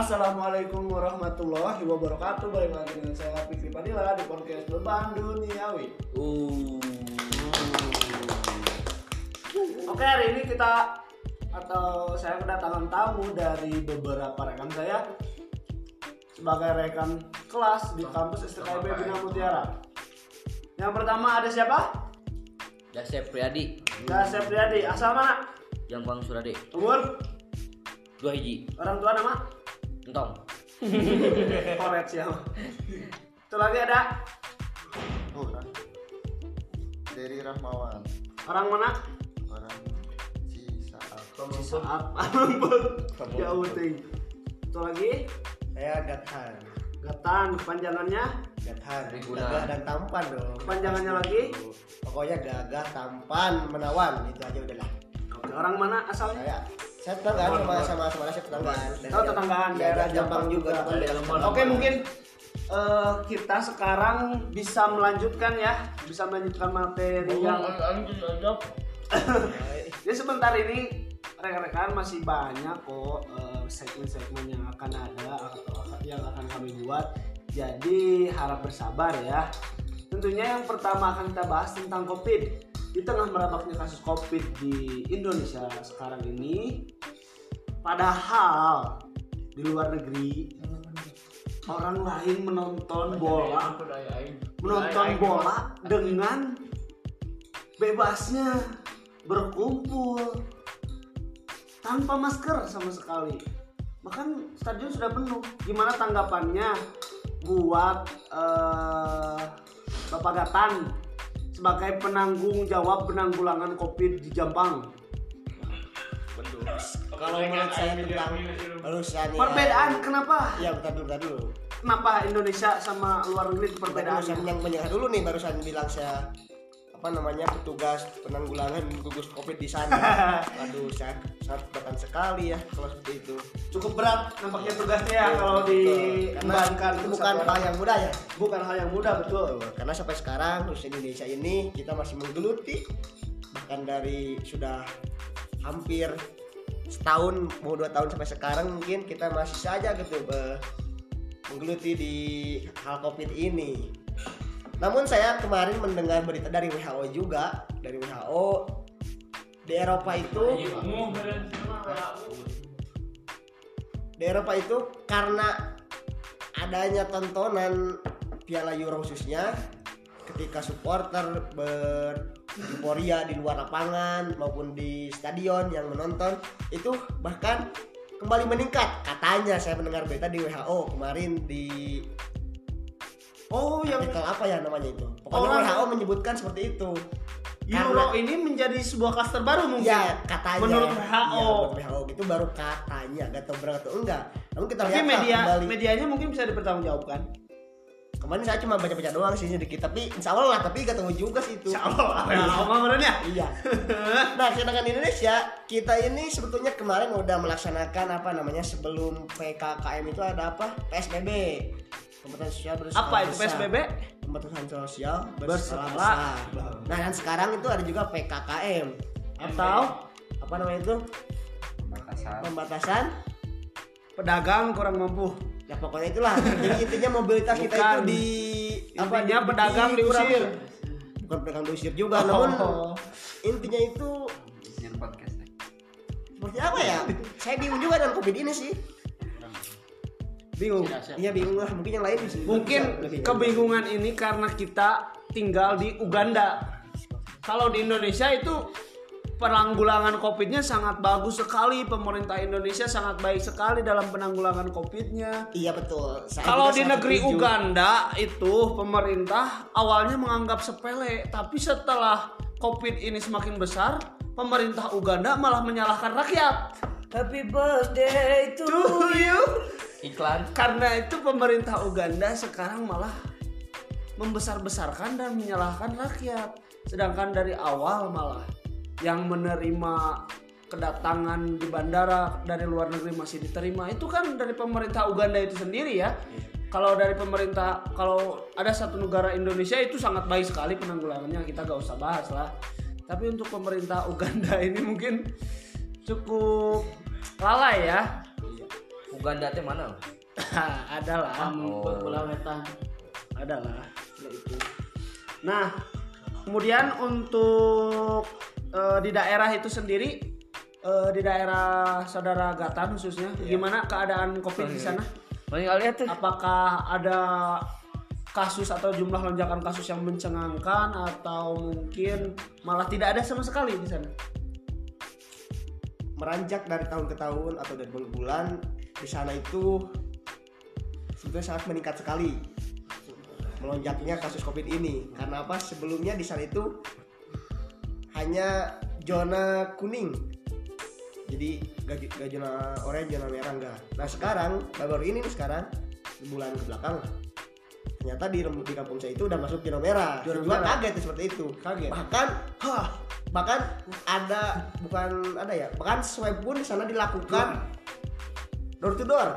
Assalamualaikum warahmatullahi wabarakatuh Balik lagi dengan saya Fikri Padilla di podcast Beban Duniawi Uh. Oke hari ini kita Atau saya kedatangan tamu dari beberapa rekan saya Sebagai rekan kelas di kampus STKIB Bina Mutiara Yang pertama ada siapa? Dasep Priadi, Dasep Riyadi Asal mana? Jampang Surade, Umur? dua hiji, Orang tua nama? Entong. Koret siapa? Itu lagi ada Orang dari Rahmawan Orang mana? orang Cisaat Saat jauh ting. Itu lagi Saya Gathan. Gatan kepanjangannya Gathan. Triguna. Gagah dan tampan dong. kepanjangannya lagi. Pokoknya gagah, tampan, menawan itu aja udahlah. Oke, orang mana asalnya? Saya saya tetanggaan sama sama sama saya tetanggaan. Dan Oh, tetanggaan Iya, daerah dan Jampang juga. Jampang daerah Oke, mungkin eh, kita sekarang bisa melanjutkan ya, bisa melanjutkan materi yang Jadi sebentar ini rekan-rekan masih banyak kok eh, segmen-segmen yang akan ada atau yang akan kami buat. Jadi harap bersabar ya. Tentunya yang pertama akan kita bahas tentang COVID. Di tengah merebaknya kasus COVID di Indonesia sekarang ini, padahal di luar negeri orang lain menonton bola menonton bola dengan bebasnya berkumpul tanpa masker sama sekali. Bahkan stadion sudah penuh. Gimana tanggapannya buat eh, Bapak Gatan sebagai penanggung jawab penanggulangan COVID di Jampang Kalau menurut saya tentang lulusan perbedaan kenapa? Ya bentar dulu, bentar dulu. kenapa Indonesia sama luar negeri itu Perbedaan? yang menyerah dulu nih barusan bilang saya apa namanya petugas penanggulangan gugus covid di sana. Aduh, saya sangat berat sekali ya kalau seperti itu. cukup berat nampaknya tugasnya ya kalau diembankan Karena itu bukan hal yang mudah ya. bukan hal yang mudah betul Karena sampai sekarang khusus Indonesia ini kita masih menggeluti bahkan dari sudah hampir setahun mau dua tahun sampai sekarang mungkin kita masih saja gitu be- menggeluti di hal covid ini. Namun saya kemarin mendengar berita dari WHO juga dari WHO di Eropa itu di Eropa itu karena adanya tontonan Piala Euro khususnya ketika supporter bereuforiya di luar lapangan maupun di stadion yang menonton itu bahkan kembali meningkat. Katanya saya mendengar berita di WHO kemarin di oh yang artikel apa ya namanya itu? Pokoknya Orang- WHO menyebutkan seperti itu. Euro ini menjadi sebuah klaster baru mungkin. Ya katanya. Menurut Iya, WHO menurut WHO itu baru katanya gak tahu benar atau enggak. Namun kita tapi lihat media kembali. medianya mungkin bisa dipertanggungjawabkan. Kemarin saya cuma baca-baca doang sih sedikit tapi insya Allah lah tapi gak tahu juga sih itu. Allah apa ya? Iya. Nah sedangkan di Indonesia kita ini sebetulnya kemarin udah melaksanakan apa namanya sebelum PKKM itu ada apa? PSBB pembatasan sosial berskala apa itu. PSBB pembatasan sosial Berskala. berskala besar. Nah dan sekarang itu ada juga PKKM atau apa namanya itu? Pembatasan. Pedagang kurang mampu. Ya pokoknya itulah. Jadi intinya mobilitas kita itu di Intinya di- pedagang diusir. bukan pedagang diusir juga Oh. namun intinya itu seperti apa ya? Saya bingung juga dengan covid ini sih bingung. Iya bingung lah. Mungkin yang lain bisa mungkin kebingungan ini karena kita tinggal di Uganda. Kalau di Indonesia itu penanggulangan COVID-nya sangat bagus sekali. Pemerintah Indonesia sangat baik sekali dalam penanggulangan COVID-nya. Iya betul. Saya Kalau di negeri setuju. Uganda itu pemerintah awalnya menganggap sepele, tapi setelah COVID ini semakin besar, pemerintah Uganda malah menyalahkan rakyat. Happy birthday to To you. iklan. Karena itu pemerintah Uganda sekarang malah membesar-besarkan dan menyalahkan rakyat. Sedangkan dari awal malah yang menerima kedatangan di bandara dari luar negeri masih diterima itu kan dari pemerintah Uganda itu sendiri ya. Kalau dari pemerintah, kalau ada satu negara Indonesia itu sangat baik sekali penanggulangannya kita gak usah bahas lah. Tapi untuk pemerintah Uganda ini mungkin cukup lalai ya. Uganda teh mana? adalah Oh. Pulau Wetan. adalah itu. Nah, kemudian untuk eh, di daerah itu sendiri eh, di daerah saudara Gatan khususnya gimana keadaan Covid di sana? Mana nggak lihat tuh? Apakah ada kasus atau jumlah lonjakan kasus yang mencengangkan atau mungkin malah tidak ada sama sekali di sana? Meranjak dari tahun ke tahun atau dari bulan ke bulan di sana itu sebetulnya sangat meningkat sekali melonjaknya kasus covid ini. Karena apa? Sebelumnya di sana itu hanya zona kuning. Jadi gak, gak zona orange zona merah enggak. Nah sekarang baru ini nih sekarang di bulan ke belakang ternyata di, di kampung saya itu udah masuk zona merah. Zona merah. kaget seperti itu. Kaget. bahkan hah, bahkan ada bukan ada ya bahkan swab pun di sana dilakukan door to door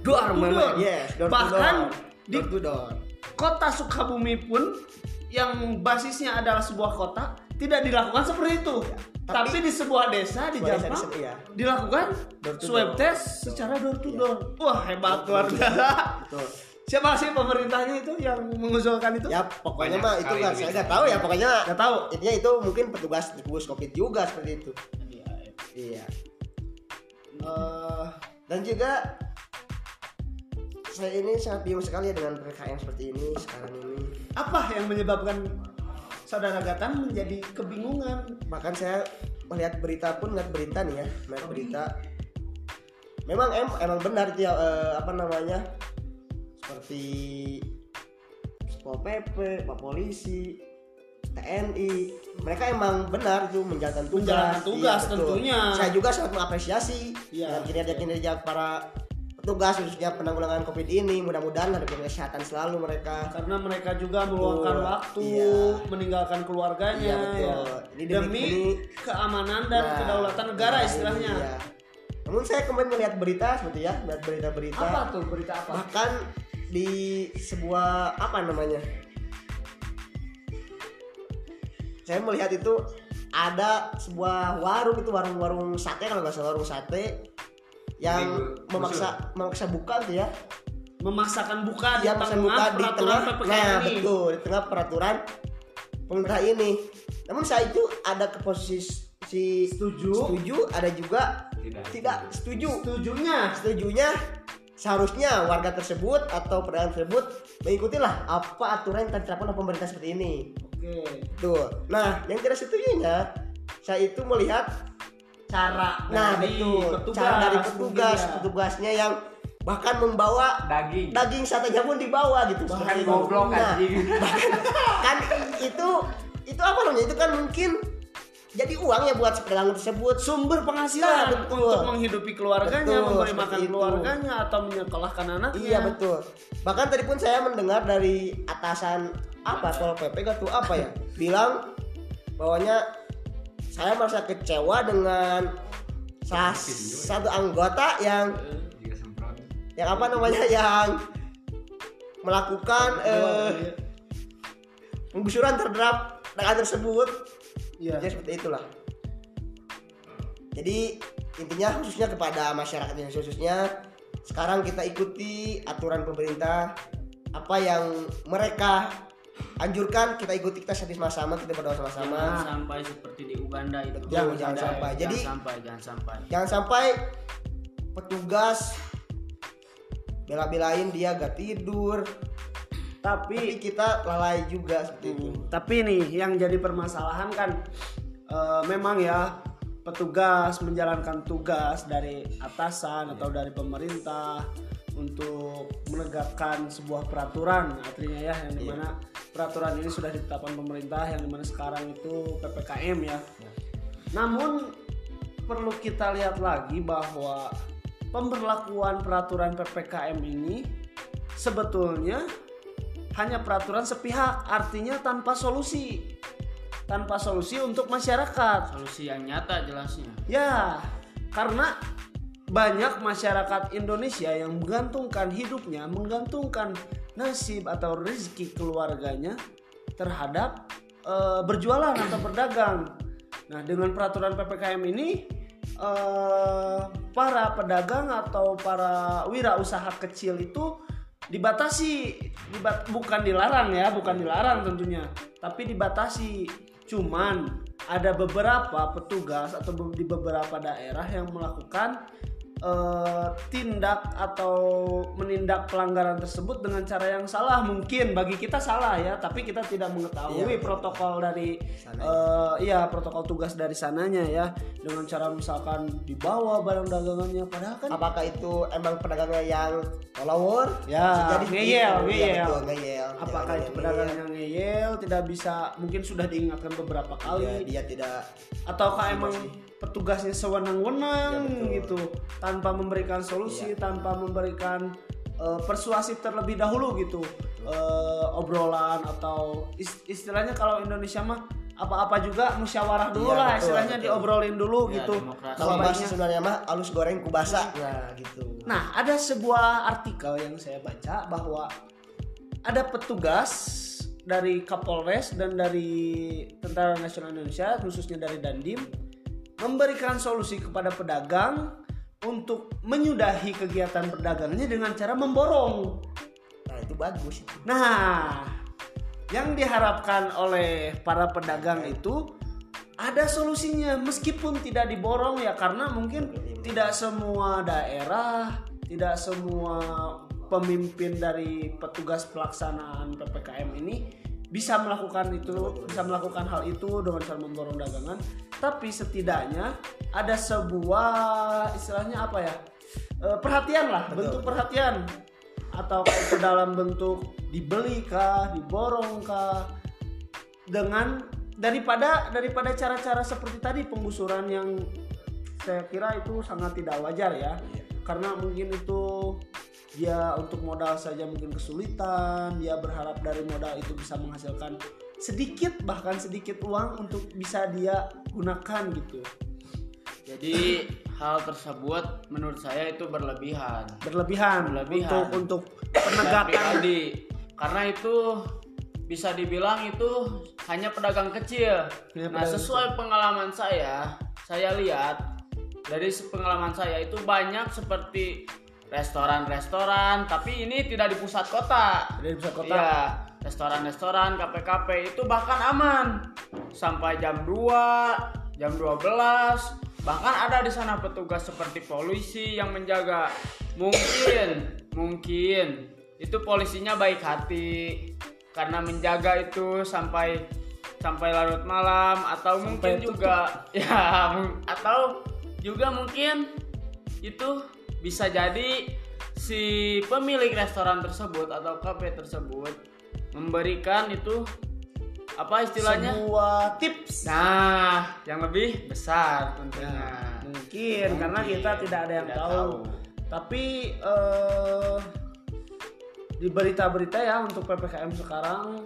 Dua memang. yes door Bahkan to door di- door to door Kota Sukabumi pun yang basisnya adalah sebuah kota tidak dilakukan seperti itu. tapi- tapi, di sebuah desa di Jampang iya. dilakukan Door to swab door. test secara door to Iya. door. Wah hebat luar biasa. Siapa sih pemerintahnya itu yang mengusulkan itu? ya pokoknya Banyak mah itu nggak saya nggak tahu ya pokoknya Gak tahu. intinya itu mungkin petugas gugus covid juga seperti itu. Iya Eh, dan juga saya ini sangat bingung sekali ya dengan PKM seperti ini sekarang ini. Apa yang menyebabkan saudara Gatan menjadi kebingungan? bahkan saya melihat berita pun melihat berita nih ya melihat berita. memang em, emang benar itu ya eh, apa namanya seperti Pol PP, Pak Polisi, TNI, mereka emang benar itu menjalankan tugas. Menjalankan tugas betul. tentunya. Saya juga sangat mengapresiasi Iya. dengan kinerja-kinerja para petugas khususnya penanggulangan COVID ini. Mudah-mudahan ada kesehatan selalu mereka. Karena mereka juga meluangkan Betul. waktu, Iya. meninggalkan keluarganya, Iya, betul. ya. Ini demi- demi keamanan dan Nah, kedaulatan negara iya, istilahnya. iya. Namun saya kemarin melihat berita seperti ya, melihat berita-berita. Apa tuh berita apa? bahkan di sebuah apa namanya? Saya melihat itu ada sebuah warung itu warung-warung sate kalau nggak salah warung sate yang memaksa memaksa buka tuh ya. Memaksakan buka di memaksa tengah buka di tengah. PPKM nah ini. betul di tengah peraturan pemerintah ini. Namun saya itu ada ke posisi si Setuju. setuju ada juga Tidak. tidak setuju. Setujunya. Setujunya seharusnya warga tersebut atau pedagang tersebut mengikutilah apa aturan yang diterapkan oleh pemerintah seperti ini. Oke. Tuh. Nah, yang tidak setujunya saya itu melihat Cara nah dari betul petugas, cara dari petugas ya. petugasnya yang bahkan membawa Daging. daging satenya pun dibawa gitu Bahkan goblok Nah, kan itu itu apa namanya itu kan mungkin jadi uang ya buat si pedagang tersebut sumber Nah, penghasilan betul. untuk menghidupi keluarganya, Betul, memberi makan itu. keluarganya atau menyekolahkan anaknya. Iya betul. Bahkan tadi pun saya mendengar dari atasan apa kalau PP tuh apa ya bilang bahwanya saya merasa kecewa dengan salah satu anggota yang semprot. yang apa namanya yang melakukan eh, penggusuran terhadap tersebut Iya. ya seperti itulah jadi intinya khususnya kepada masyarakat Indonesia khususnya sekarang kita ikuti aturan pemerintah apa yang mereka anjurkan kita ikuti kita sadis sama-sama kita berdoa Jangan sama-sama sampai seperti di Uganda itu. Betul, jangan Uganda, sampai. jangan Jadi- sampai, jangan sampai. jangan sampai petugas bela-belain dia gak tidur tapi Tapi kita lalai juga seperti itu. Tapi nih yang jadi permasalahan kan eh, memang ya petugas menjalankan tugas dari atasan atau dari pemerintah untuk menegakkan sebuah peraturan artinya ya yang di mana peraturan ini sudah ditetapkan pemerintah yang di mana sekarang itu ppkm ya. Namun perlu kita lihat lagi bahwa pemberlakuan peraturan ppkm ini sebetulnya hanya peraturan sepihak artinya tanpa solusi. Tanpa solusi untuk masyarakat. Solusi yang nyata jelasnya. ya karena banyak masyarakat Indonesia yang menggantungkan hidupnya menggantungkan nasib atau rezeki keluarganya terhadap eh, berjualan atau berdagang. Nah dengan peraturan ppkm ini eh, para pedagang atau para wirausaha kecil itu dibatasi dibat, bukan dilarang ya bukan dilarang tentunya tapi dibatasi. Cuman ada beberapa petugas atau di beberapa daerah yang melakukan eh, tindak atau menindak pelanggaran tersebut dengan cara yang salah mungkin bagi kita salah ya tapi kita tidak mengetahui Iya, protokol dari eh, iya protokol tugas dari sananya ya dengan cara misalkan dibawa barang dagangannya padahal kan apakah itu emang pedagangnya yang follower Ya, ngeyel, ngeyel. betul, ngeyel. Apakah itu pedagang yang ngeyel tidak bisa mungkin sudah diingatkan beberapa ya, kali dia tidak ataukah emang petugasnya sewenang-wenang Ya, betul. gitu. Tanpa memberikan solusi tanpa memberikan eh, persuasif terlebih dahulu gitu. Eh, obrolan atau is- istilahnya kalau Indonesia mah apa-apa juga musyawarah dulu Iya, lah betul, istilahnya betul. diobrolin dulu Ya, gitu. kalau bahasa sebenarnya mah halus goreng kubasa nah gitu. Nah, ada sebuah artikel yang saya baca bahwa ada petugas dari Kapolres dan dari Tentara Nasional Indonesia, khususnya dari Dandim, memberikan solusi kepada pedagang untuk menyudahi kegiatan perdagangnya dengan cara memborong. nah itu bagus Nah, yang diharapkan oleh para pedagang itu ada solusinya meskipun tidak diborong ya karena mungkin tidak semua daerah, tidak semua pemimpin dari petugas pelaksanaan PPKM ini bisa melakukan itu, bisa melakukan hal itu dengan cara memborong dagangan, tapi setidaknya ada sebuah istilahnya apa ya? Eh, perhatian lah, bentuk perhatian. Atau itu dalam bentuk dibeli kah, diborong kah dengan daripada daripada cara-cara seperti tadi penggusuran yang saya kira itu sangat tidak wajar ya. Karena mungkin itu dia untuk modal saja mungkin kesulitan dia berharap dari modal itu bisa menghasilkan sedikit bahkan sedikit uang untuk bisa dia gunakan gitu Jadi hal tersebut menurut saya itu berlebihan. berlebihan, Berlebihan. untuk untuk penegakan pribadi. Karena itu bisa dibilang itu hanya pedagang kecil. Hanya nah, pedagang sesuai pengalaman saya, saya lihat dari pengalaman saya itu banyak seperti restoran-restoran, tapi ini tidak di pusat kota. dari pusat kota Iya, restoran-restoran, kafe-kafe itu bahkan aman sampai jam 2, jam 12. Bahkan ada di sana petugas seperti polisi yang menjaga. Mungkin, mungkin itu polisinya baik hati karena menjaga itu sampai sampai larut malam atau mungkin tutup. juga ya atau juga mungkin itu bisa jadi si pemilik restoran tersebut atau kafe tersebut memberikan itu apa istilahnya? Sebuah tips. Nah yang lebih besar tentunya. Mungkin, karena kita tidak ada yang Tidak tahu. tahu. tapi eh, di berita-berita ya untuk ppkm sekarang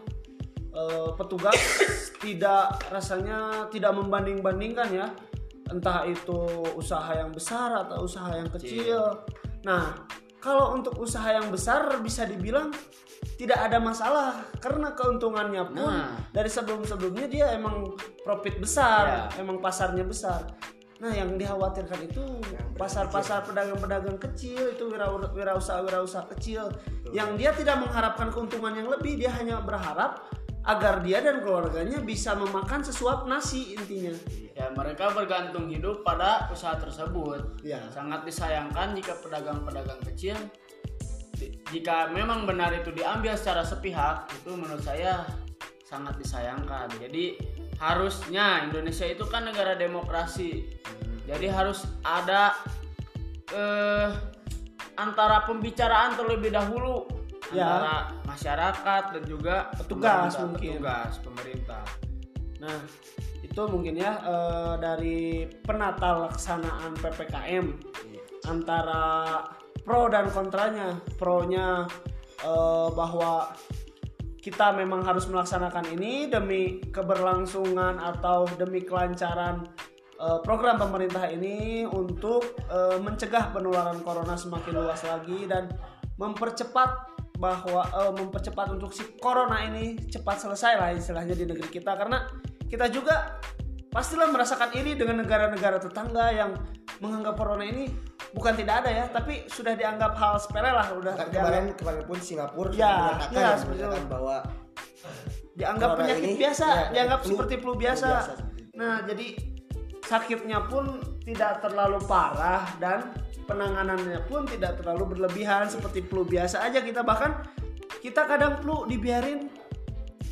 eh, petugas tidak rasanya tidak membanding-bandingkan ya entah itu usaha yang besar atau usaha yang kecil nah kalau untuk usaha yang besar bisa dibilang tidak ada masalah karena keuntungannya pun Nah. dari sebelum-sebelumnya dia emang profit besar, Ya. emang pasarnya besar. Nah, yang dikhawatirkan itu pasar-pasar pedagang-pedagang kecil itu wira- wirausaha-wirausaha kecil yang dia tidak mengharapkan keuntungan yang lebih, dia hanya berharap agar dia dan keluarganya bisa memakan sesuap nasi intinya. ya mereka bergantung hidup pada usaha tersebut Ya. sangat disayangkan jika pedagang-pedagang kecil jika memang benar itu diambil secara sepihak itu menurut saya sangat disayangkan jadi harusnya Indonesia itu kan negara demokrasi jadi harus ada eh antara pembicaraan terlebih dahulu Ya. antara masyarakat dan juga Petugas mungkin. petugas pemerintah Nah, itu mungkin ya eh, dari penata laksanaan PPKM antara pro dan kontranya. Pronya eh, bahwa kita memang harus melaksanakan ini demi keberlangsungan atau demi kelancaran eh, program pemerintah ini untuk mencegah penularan corona semakin luas lagi dan mempercepat bahwa eh, mempercepat untuk si corona ini cepat selesai lah istilahnya di negeri kita karena kita juga pastilah merasakan iri dengan negara-negara tetangga yang menganggap corona ini bukan tidak ada ya tapi sudah dianggap hal sepele lah udah Kan dianggap- kemarin kemarin pun Singapura Ya, sudah ya, ya, mengatakan bahwa dianggap penyakit ini, biasa, ya, dianggap flu- seperti flu flu biasa. biasa, seperti itu. Nah, jadi sakitnya pun tidak terlalu parah dan penanganannya pun tidak terlalu berlebihan seperti flu biasa aja kita bahkan kita kadang flu dibiarin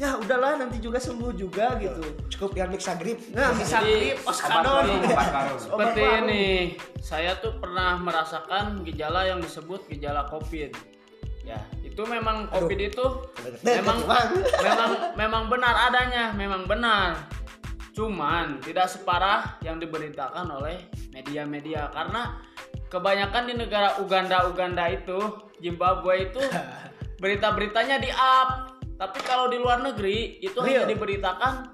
ya udahlah nanti juga sembuh juga gitu. cukup dengan Mixagrip. Nah, bisa Jadi, grip, oskadon. baru. Seperti ini, saya tuh pernah merasakan gejala yang disebut gejala COVID. Ya, itu memang COVID itu memang memang memang benar adanya, memang benar. Cuman tidak separah yang diberitakan oleh media-media karena kebanyakan di negara Uganda-Uganda itu, Zimbabwe itu berita-beritanya di up. Tapi kalau di luar negeri itu hanya Real. diberitakan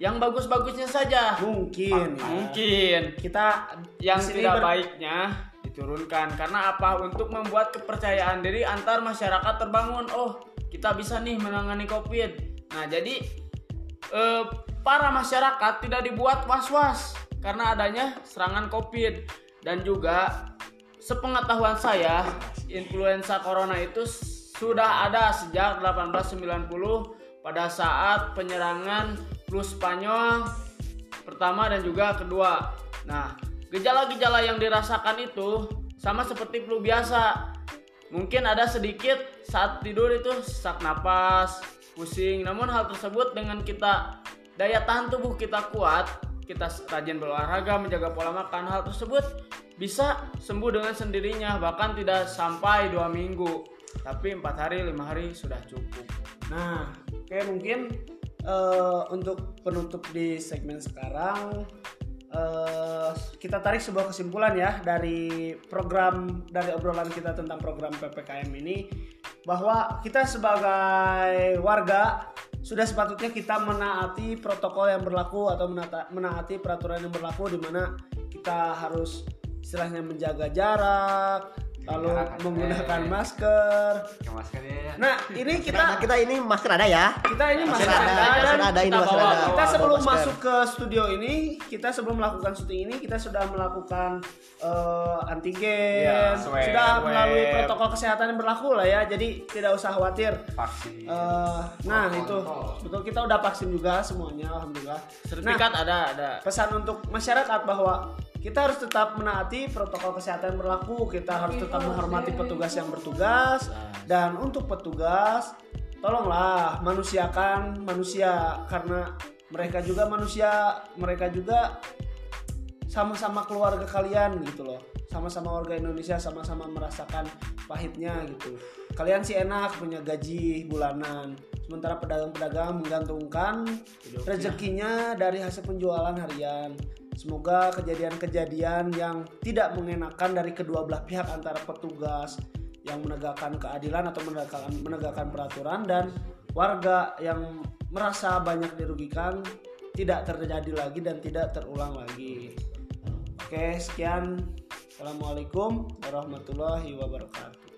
yang bagus-bagusnya saja. Mungkin ya. Mungkin kita yang tidak ber- baiknya diturunkan karena apa untuk membuat kepercayaan diri antar masyarakat terbangun oh kita bisa nih menangani covid nah jadi eh, para masyarakat tidak dibuat was-was karena adanya serangan covid dan juga sepengetahuan saya influenza corona itu sudah ada sejak 1890 pada saat penyerangan flu Spanyol pertama dan juga kedua. Nah, gejala-gejala yang dirasakan itu sama seperti flu biasa. Mungkin ada sedikit saat tidur itu sesak napas, pusing. Namun hal tersebut dengan kita daya tahan tubuh kita kuat, kita rajin berolahraga, menjaga pola makan, hal tersebut bisa sembuh dengan sendirinya bahkan tidak sampai dua minggu. Tapi empat hari lima hari sudah cukup. Nah, oke mungkin eh, untuk penutup di segmen sekarang eh, kita tarik sebuah kesimpulan ya dari program dari obrolan kita tentang program ppkm ini bahwa kita sebagai warga sudah sepatutnya kita menaati protokol yang berlaku atau menata- menaati peraturan yang berlaku di mana kita harus istilahnya menjaga jarak lalu jarak, menggunakan eh. masker. Ke maskernya ya. Nah, ini Kita, kita kita ini masker ada ya. kita ini Masker masih ada, ada, masker dan ada ini kita masker bawa- ada. kita sebelum masker. masuk ke studio ini kita sebelum melakukan syuting ini kita sudah melakukan eh, antigen Iya, swab, sudah swab. melalui protokol kesehatan yang berlaku lah ya jadi tidak usah khawatir vaksin. Eh, nah Kontrol. itu betul kita udah vaksin juga semuanya alhamdulillah nah sertifikat ada ada pesan untuk masyarakat bahwa kita harus tetap menaati protokol kesehatan yang berlaku. Kita harus tetap menghormati petugas yang bertugas. Dan untuk petugas tolonglah manusiakan manusia. Karena mereka juga manusia mereka juga sama-sama keluarga kalian gitu loh. Sama-sama warga Indonesia sama-sama merasakan pahitnya gitu. Kalian sih enak punya gaji bulanan. Sementara pedagang-pedagang menggantungkan rezekinya dari hasil penjualan harian semoga kejadian-kejadian yang tidak mengenakan dari kedua belah pihak antara petugas yang menegakkan keadilan atau menegakkan menegakkan peraturan dan warga yang merasa banyak dirugikan tidak terjadi lagi dan tidak terulang lagi. Oke, sekian. Assalamualaikum warahmatullahi wabarakatuh.